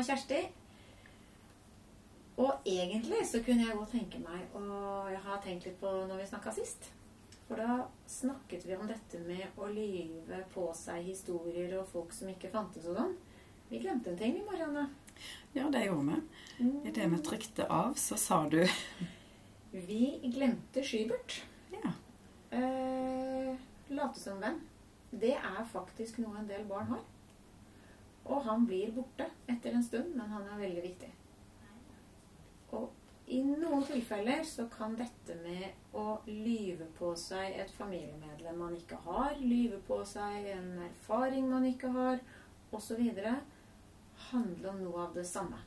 og Kjersti. Og egentlig så kunne jeg godt tenke meg Og jeg har tenkt litt på når vi snakka sist. For da snakket vi om dette med å lyve på seg historier og folk som ikke fantes og sånn. Vi glemte en ting, vi, Marianne. Ja, det gjorde vi. Idet vi trykte av, så sa du Vi glemte Skybert. Ja. Eh, late som venn. Det er faktisk noe en del barn har. Og han blir borte etter en stund, men han er veldig viktig. Og i noen tilfeller så kan dette med å lyve på seg et familiemedlem man ikke har, lyve på seg en erfaring man ikke har, osv., handle om noe av det samme.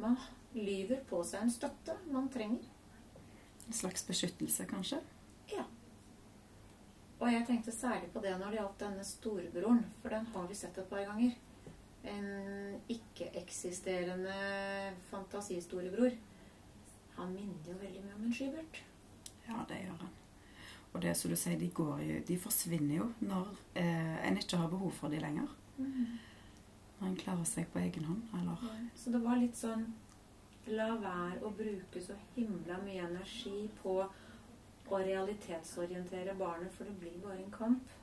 Man lyver på seg en støtte man trenger. En slags beskyttelse, kanskje? Ja. Og jeg tenkte særlig på det når det gjaldt denne storebroren, for den har vi sett et par ganger. En ikke-eksisterende fantasistorebror. Han minner jo veldig mye om en skybert. Ja, det gjør han. Og det som du sier, de, går jo, de forsvinner jo når eh, en ikke har behov for dem lenger. Når en klarer seg på egen hånd, eller Så det var litt sånn La være å bruke så himla mye energi på å realitetsorientere barnet, for det blir bare en kamp.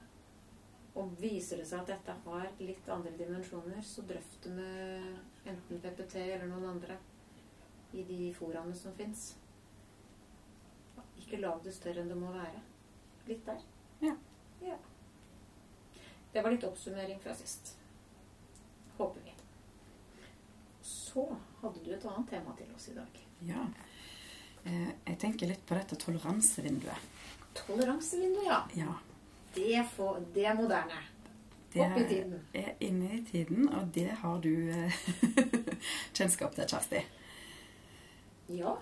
Og viser det seg at dette har litt andre dimensjoner, så drøft det med enten PPT eller noen andre i de foraene som fins. Ikke lag det større enn det må være. Litt der. Ja. ja. Det var litt oppsummering fra sist. Håper vi. Så hadde du et annet tema til oss i dag. Ja. Eh, jeg tenker litt på dette toleransevinduet. Toleransevinduet, ja. Ja. Det, for, det er moderne. Det Opp i tiden. Det er inne i tiden, og det har du eh, kjennskap til, Kjersti. Ja.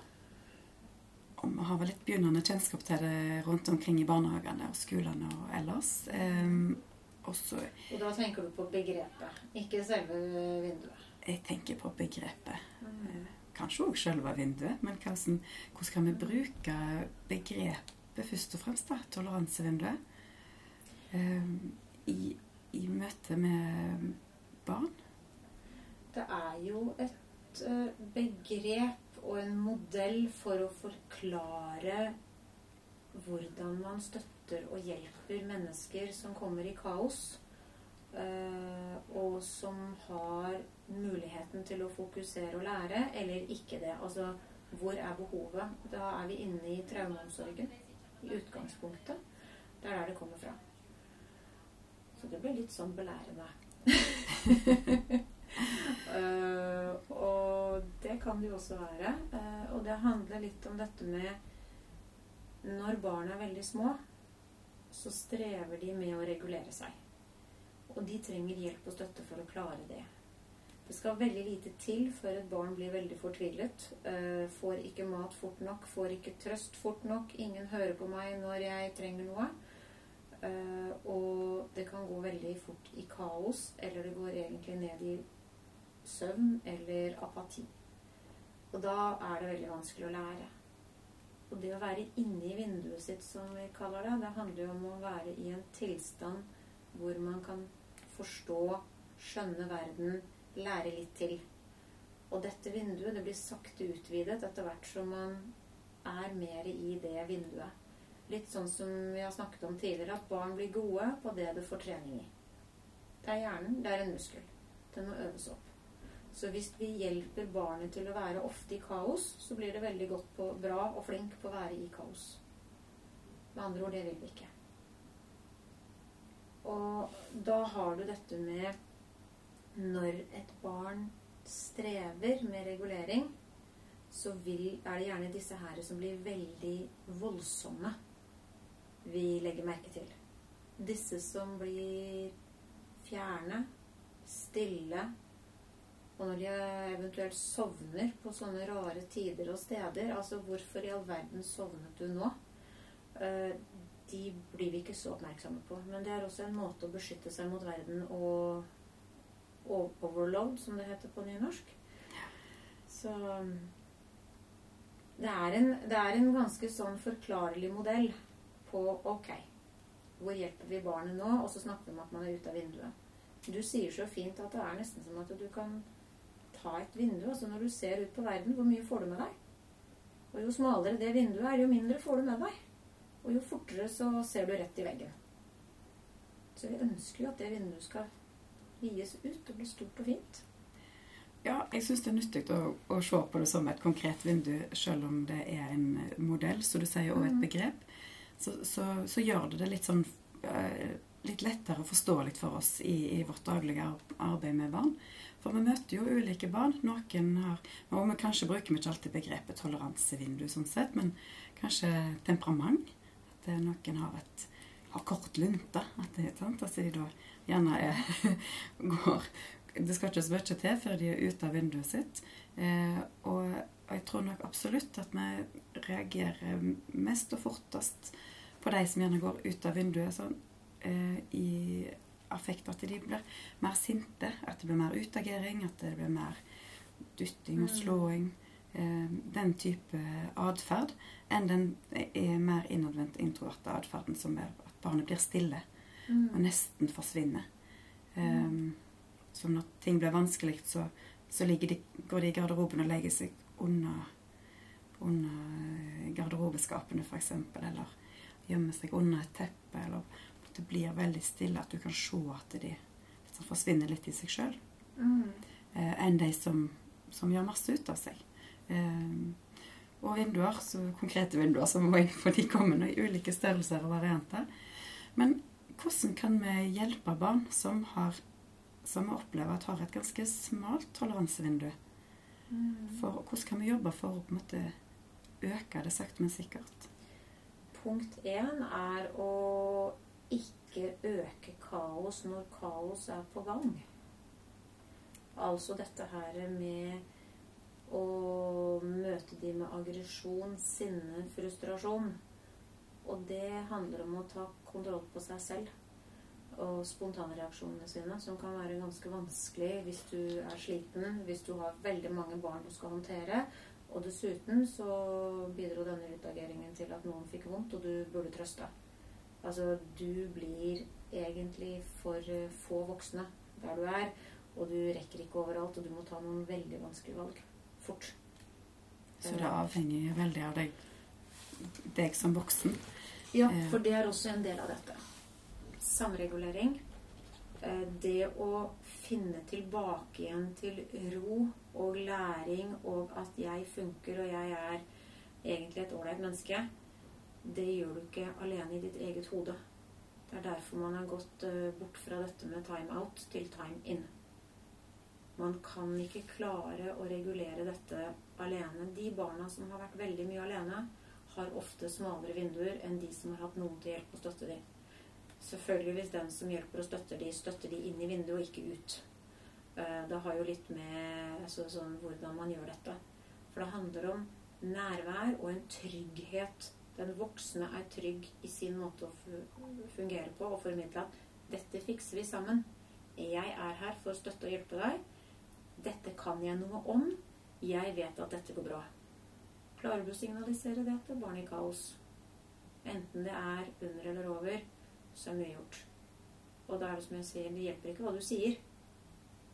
Og vi har vel litt begynnende kjennskap til det rundt omkring i barnehagene og skolene og ellers. Um, også, Og da tenker du på begrepet, ikke selve vinduet. Jeg tenker på begrepet. Mm. Kanskje òg selve vinduet, men hvordan, hvordan kan vi bruke begrepet først og fremst, da, toleransevinduet, i, i møte med barn? Det er jo et eh, begrep og en modell for å forklare hvordan man støtter og hjelper mennesker som kommer i kaos, eh, og som har muligheten til å fokusere og lære, eller ikke det. Altså, hvor er behovet? Da er vi inne i traumeomsorgen i utgangspunktet. Det er der det kommer fra. Så det blir litt sånn belærende. uh, og det kan det jo også være. Uh, og det handler litt om dette med Når barn er veldig små, så strever de med å regulere seg. Og de trenger hjelp og støtte for å klare det. Det skal veldig lite til før et barn blir veldig fortvilet. Uh, får ikke mat fort nok, får ikke trøst fort nok. Ingen hører på meg når jeg trenger noe. Eh, og det kan gå veldig fort i kaos, eller det går egentlig ned i søvn eller apati. Og da er det veldig vanskelig å lære. Og det å være inne i vinduet sitt, som vi kaller det, det handler jo om å være i en tilstand hvor man kan forstå, skjønne verden, lære litt til. Og dette vinduet det blir sakte utvidet etter hvert som man er mer i det vinduet. Litt sånn som vi har snakket om tidligere, at barn blir gode på det du får trening i. Det er hjernen. Det er en muskel. Den må øves opp. Så hvis vi hjelper barnet til å være ofte i kaos, så blir det veldig godt på, bra og flink på å være i kaos. Med andre ord, det vil vi ikke. Og da har du dette med når et barn strever med regulering, så vil, er det gjerne disse her som blir veldig voldsomme vi legger merke til. Disse som blir fjerne, stille, og når de eventuelt sovner på sånne rare tider og steder Altså, hvorfor i all verden sovnet du nå? Eh, De blir vi ikke så oppmerksomme på. Men det er også en måte å beskytte seg mot verden og overload, som det heter på nynorsk. Så det er, en, det er en ganske sånn forklarlig modell på OK, hvor hjelper vi barnet nå? Og så snakker vi om at man er ute av vinduet. Du sier så fint at det er nesten som at du kan ta et vindu. Altså når du ser ut på verden, hvor mye får du med deg? Og jo smalere det vinduet er, jo mindre får du med deg. Og jo fortere så ser du rett i veggen. Så vi ønsker jo at det vinduet skal vies ut og bli stort og fint. Ja, jeg syns det er nyttig å, å, se på det som et konkret vindu, selv om det er en modell, så du sier, og et Mhm. begrep. Så, så, så gjør det det litt sånn eh, litt lettere forståelig for oss i, i vårt daglige arbeid med barn. For vi møter jo ulike barn. Noen har Og vi kanskje bruker vi ikke alltid begrepet toleransevindu sånn sett, men kanskje temperament. At noen har et har kort lunte. At det, sant? Altså de da gjerne er, går Det skal ikke så mye til før de er ute av vinduet sitt. Eh, og, og jeg tror nok absolutt at vi reagerer mest og fortest på de som gjerne går ut av vinduet sånn, eh, i affekt. At de blir mer sinte, at det blir mer utagering, at det blir mer dytting og Mm. slåing. Eh, den type atferd enn den er mer innadvendte, introverte atferden som er at barnet blir stille og nesten forsvinner. Um, så når ting blir vanskelig, så, så de, går de i garderoben og legger seg under, under garderobeskapene, f.eks., eller gjemmer seg under et teppe, eller at det blir veldig stille, at du kan se at de liksom forsvinner litt i seg sjøl, Mm. eh, enn de som, som gjør masse ut av seg. Eh, og vinduer, så konkrete vinduer som må inn på, de kommer i ulike størrelser og varianter. Men hvordan kan vi hjelpe barn som, har, som vi opplever at har et ganske smalt toleransevindu? Mm. For, hvordan kan vi jobbe for å på en måte øke det sakte, men sikkert? Punkt én er å ikke øke kaos når kaos er på gang. Altså dette her med å møte de med aggresjon, sinne, frustrasjon. Og det handler om å ta kontroll på seg selv og spontanreaksjonene sine, som kan være ganske vanskelig hvis du er sliten, hvis du har veldig mange barn du skal håndtere. Og dessuten så bidro denne utageringen til at noen fikk vondt, og du burde trøste. Altså, du blir egentlig for eh, få voksne der du er, og du rekker ikke overalt, og du må ta noen veldig vanskelige valg fort. Så det avhenger veldig av deg, deg som voksen. Ja, Eh. for det er også en del av dette. Samregulering. Eh, Det å finne tilbake igjen til ro og læring og at jeg funker og jeg er egentlig et ålreit menneske, det gjør du ikke alene i ditt eget hode. Det er derfor man har gått eh, bort fra dette med time out til time in. Man kan ikke klare å regulere dette alene. De barna som har vært veldig mye alene, har ofte smalere vinduer enn de som har hatt noen til hjelp og støtte dem. Selvfølgelig hvis den som hjelper og støtter de, støtter de inn i vinduet og ikke ut. Eh, Det har jo litt med altså, sånn, hvordan man gjør dette. For det handler om nærvær og en trygghet. Den voksne er trygg i sin måte å fungere på og formidle at 'dette fikser vi sammen'. Jeg er her for å støtte og hjelpe deg. Dette kan jeg noe om. Jeg vet at dette går bra. Klarer du å signalisere det til barn i kaos? Enten det er under eller over, så mye gjort. Og da er det som jeg sier, det hjelper ikke hva du sier.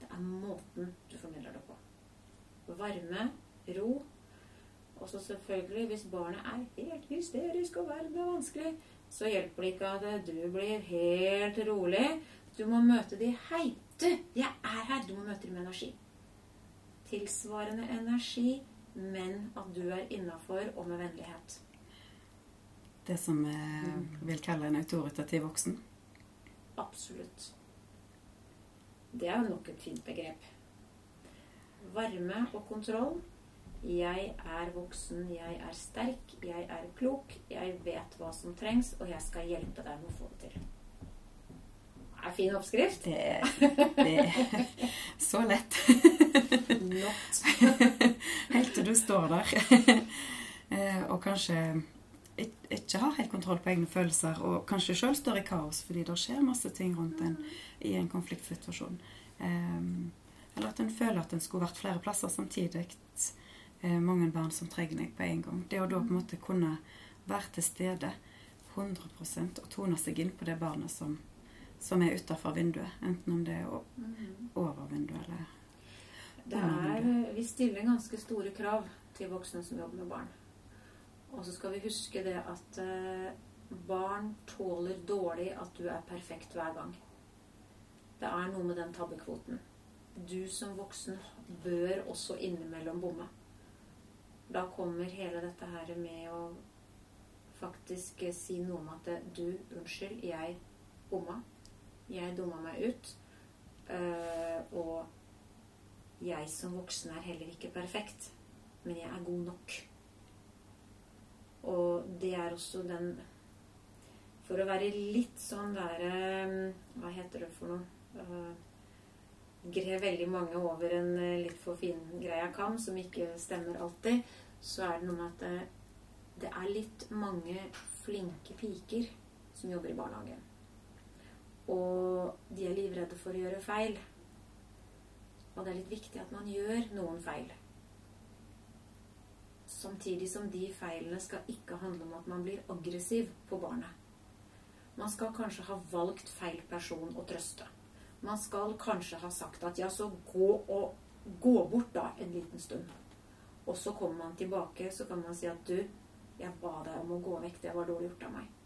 Det er måten du formidler det på. Varme, ro. Og så selvfølgelig, hvis barnet er helt hysterisk og verden er vanskelig, så hjelper det ikke at du blir helt rolig. Du må møte de Hei, du, jeg er her. Du må møte dem med energi. Tilsvarende energi, men at du er innafor og med vennlighet. Det som vi vil kalle en autoritativ voksen. Absolutt. Det er nok et fint begrep. Varme og kontroll. Jeg er voksen, jeg er sterk, jeg er klok, jeg vet hva som trengs, og jeg skal hjelpe deg med å få det til. Det er fin oppskrift. Det det er så lett. Helt til du står der eh, og kanskje ikke har helt kontroll på egne følelser, og kanskje sjøl står i kaos fordi det skjer masse ting rundt en i en konfliktsituasjon. Eh, eller at en føler at en skulle vært flere plasser samtidig. Eh, mange barn som trenger deg på en gang. Det å da på en måte kunne være til stede 100% og tone seg inn på det barnet som, som er utafor vinduet, enten om det er Mhm. over vinduet eller Det er, vi stiller ganske store krav til voksne som jobber med barn. Og så skal vi huske det at eh, barn tåler dårlig at du er perfekt hver gang. Det er noe med den tabbekvoten. Du som voksen bør også innimellom bomme. Da kommer hele dette her med å faktisk si noe om at du, unnskyld, jeg bomma. Jeg dumma meg ut. Eh, og jeg som voksen er heller ikke perfekt, men jeg er god nok. Og det er også den For å være litt sånn der eh, Hva heter det for noe? Grer veldig mange over en litt for fin greia kam, som ikke stemmer alltid, så er det noe med at det, det er litt mange flinke piker som jobber i barnehagen. Og de er livredde for å gjøre feil. Og det er litt viktig at man gjør noen feil. Samtidig som de feilene skal ikke handle om at man blir aggressiv på barnet. Man skal kanskje ha valgt feil person å trøste. Man skal kanskje ha sagt at ja, så gå og gå bort da en liten stund. Og så kommer man tilbake, så kan man si at du, jeg ba deg om å gå vekk. Det var dårlig gjort av meg.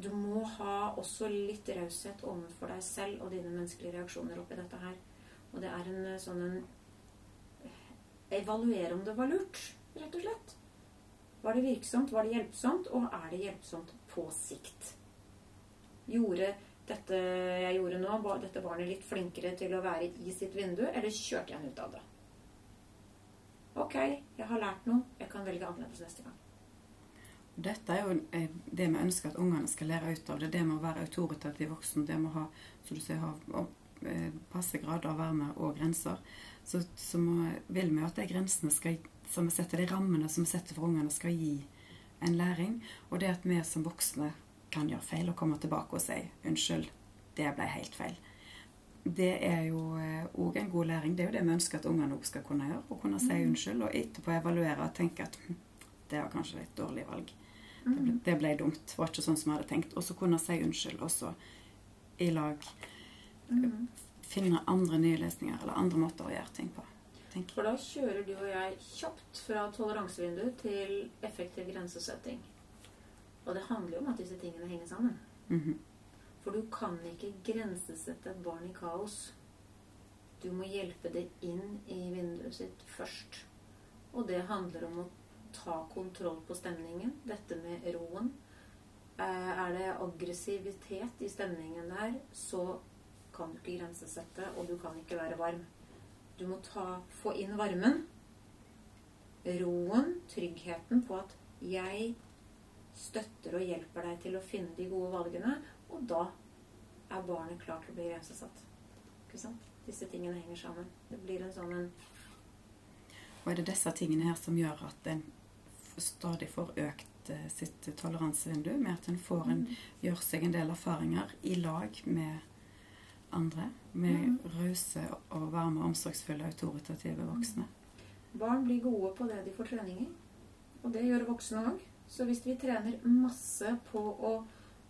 Du må ha også litt raushet overfor deg selv og dine menneskelige reaksjoner oppi dette her. Og det er en sånn en evaluere om det var lurt, rett og slett. Var det virksomt? Var det hjelpsomt? Og er det hjelpsomt på sikt? Gjorde dette jeg gjorde nå, dette barnet litt flinkere til å være i sitt vindu, eller kjørte jeg den ut av det? Ok, jeg har lært noe. Jeg kan velge annerledes neste gang. Dette er jo eh, det vi ønsker at ungene skal lære ut av. Det er det med å være autoritativ voksen. Det med å ha, som du sier, ha passe grader av varme og grenser så, så må, vil vi at de grensene skal, som vi setter, de rammene som vi setter for ungene, skal gi en læring. Og det at vi som voksne kan gjøre feil og komme tilbake og si 'unnskyld, det ble helt feil'. Det er jo òg eh, en god læring. Det er jo det vi ønsker at ungene òg skal kunne gjøre. Å kunne si mm. unnskyld, og etterpå evaluere og tenke at hm, det var kanskje et dårlig valg. Det ble, mm. det ble dumt. Det var ikke sånn som jeg hadde tenkt. Og så kunne si unnskyld også i lag. Mm finne andre nye løsninger eller andre måter å gjøre ting på. Tenk. For da kjører du og jeg kjapt fra toleransevindu til effektiv grensesetting. Og det handler jo om at disse tingene henger sammen. Mm -hmm. For du kan ikke grensesette et barn i kaos. Du må hjelpe det inn i vinduet sitt først. Og det handler om å ta kontroll på stemningen. Dette med roen. Eh, er det aggressivitet i stemningen der, så kan du ikke grensesette, og du kan ikke være varm. Du må ta, få inn varmen, roen, tryggheten på at jeg støtter og hjelper deg til å finne de gode valgene, og da er barnet klart til å bli grensesatt. Ikke sant? Disse tingene henger sammen. Det blir en sånn en Og er det disse tingene her som gjør at en stadig får økt eh, sitt toleransevindu, med at en får en, mm. gjør seg en del erfaringer i lag med andre med mm. rause og varme, omsorgsfulle, autoritative voksne. Barn blir gode på det de får trening i. Og det gjør voksne òg. Så hvis vi trener masse på å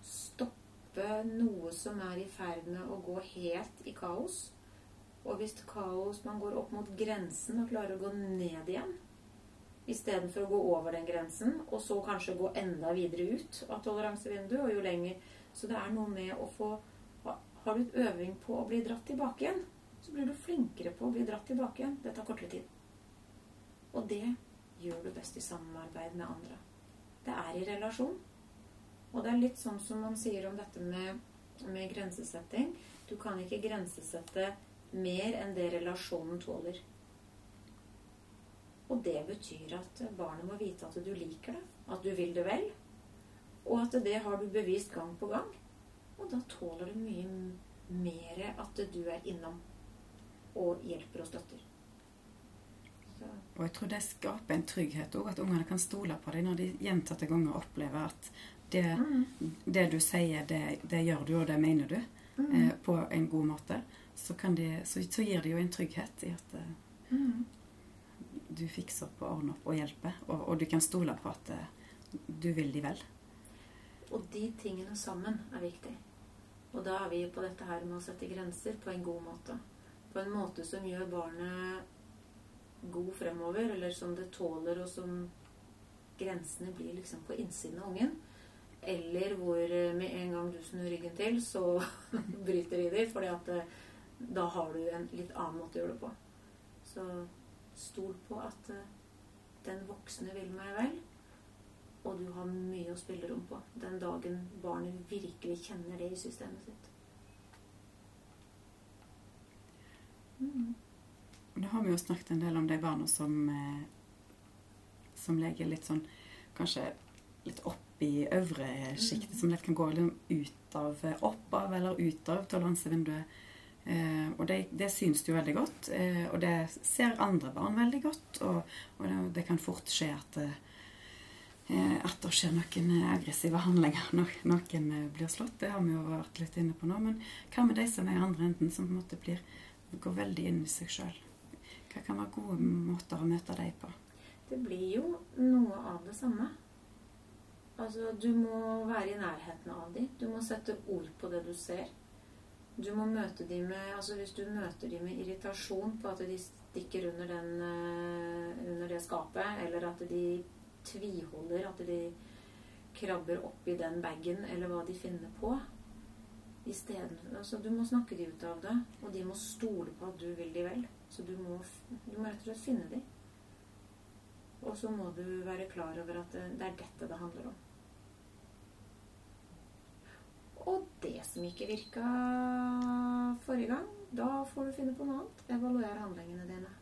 stoppe noe som er i ferd med å gå helt i kaos, og hvis kaos man går opp mot grensen og klarer å gå ned igjen istedenfor å gå over den grensen, og så kanskje gå enda videre ut av toleransevinduet, og jo lenger Så det er noe med å få har du et øving på å bli dratt tilbake igjen, så blir du flinkere på å bli dratt tilbake igjen. Det tar kortere tid. Og det gjør du best i samarbeid med andre. Det er i relasjon. Og det er litt sånn som man sier om dette med, med grensesetting. Du kan ikke grensesette mer enn det relasjonen tåler. Og det betyr at barnet må vite at du liker det, at du vil det vel, og at det har du bevist gang på gang. Og da tåler du mye mer at du er innom og hjelper og støtter. Så. Og jeg tror det skaper en trygghet òg, at ungene kan stole på deg når de gjentatte ganger opplever at det, mm. det du sier, det, det, gjør du, og det mener du, mm. eh, på en god måte. Så, de, så, så, gir det jo en trygghet i at eh, mm. du fikser opp og ordner opp og hjelper. Og, og, du kan stole på at eh, du vil de vel. Og de tingene sammen er viktig. Og da er vi på dette her med å sette grenser på en god måte. på en måte som gjør barnet god fremover, eller som det tåler, og som grensene blir liksom på innsiden av ungen. Eller hvor eh, med en gang du snur ryggen til, så bryter de dem. fordi eh, da har du en litt annen måte å gjøre det på. Så stol på at eh, den voksne vil meg vel, og du har mye å spille rom på den dagen barnet virkelig kjenner det i systemet sitt. Mm. Nå har vi jo snakket en del om de barna som, eh, som legger litt sånn Kanskje litt opp i øvre sjiktet, som lett kan gå litt ut av, opp av eller ut av toleransevinduet. Eh, og det, det syns jo veldig godt, eh, og det ser andre barn veldig godt. Og, og det, det, kan fort skje at, eh, at det skjer noen aggressive handlinger når noen eh, blir slått. Det har vi jo vært litt inne på nå. Men hva med de som er i andre enden, som på en måte blir, går veldig inn i seg sjøl? Hva kan være gode måter å møte dem på? Det blir jo noe av det samme. Altså, du må være i nærheten av dem. Du må sette ord på det du ser. Du må møte dem med altså Hvis du møter dem med irritasjon på at de stikker under, den, uh, under det skapet, eller at de tviholder, at de krabber oppi den bagen, eller hva de finner på Stedet, altså, Du må snakke de ut av det, og de må stole på at du vil de vel. Så du må, du må rett og slett finne dem. Og så må du være klar over at det er dette det handler om. Og det som ikke virka forrige gang, da får du finne på noe annet. Evaluer handlingene dine.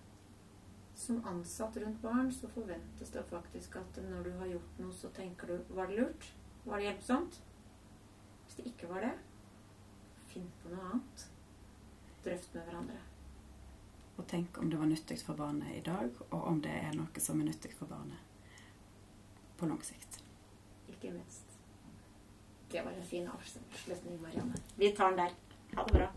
Som ansatt rundt barn så forventes det faktisk at når du har gjort noe, så tenker du Var det lurt? Var det hjelpsomt? Hvis det ikke var det, finn på noe annet. Drøft med hverandre. Og tenk om det var nyttig for barnet i dag, og om det er noe som er nyttig for barnet på lang sikt. Ikke minst. Det var en fin avslutning, Marianne. Vi tar den der. Ha det bra.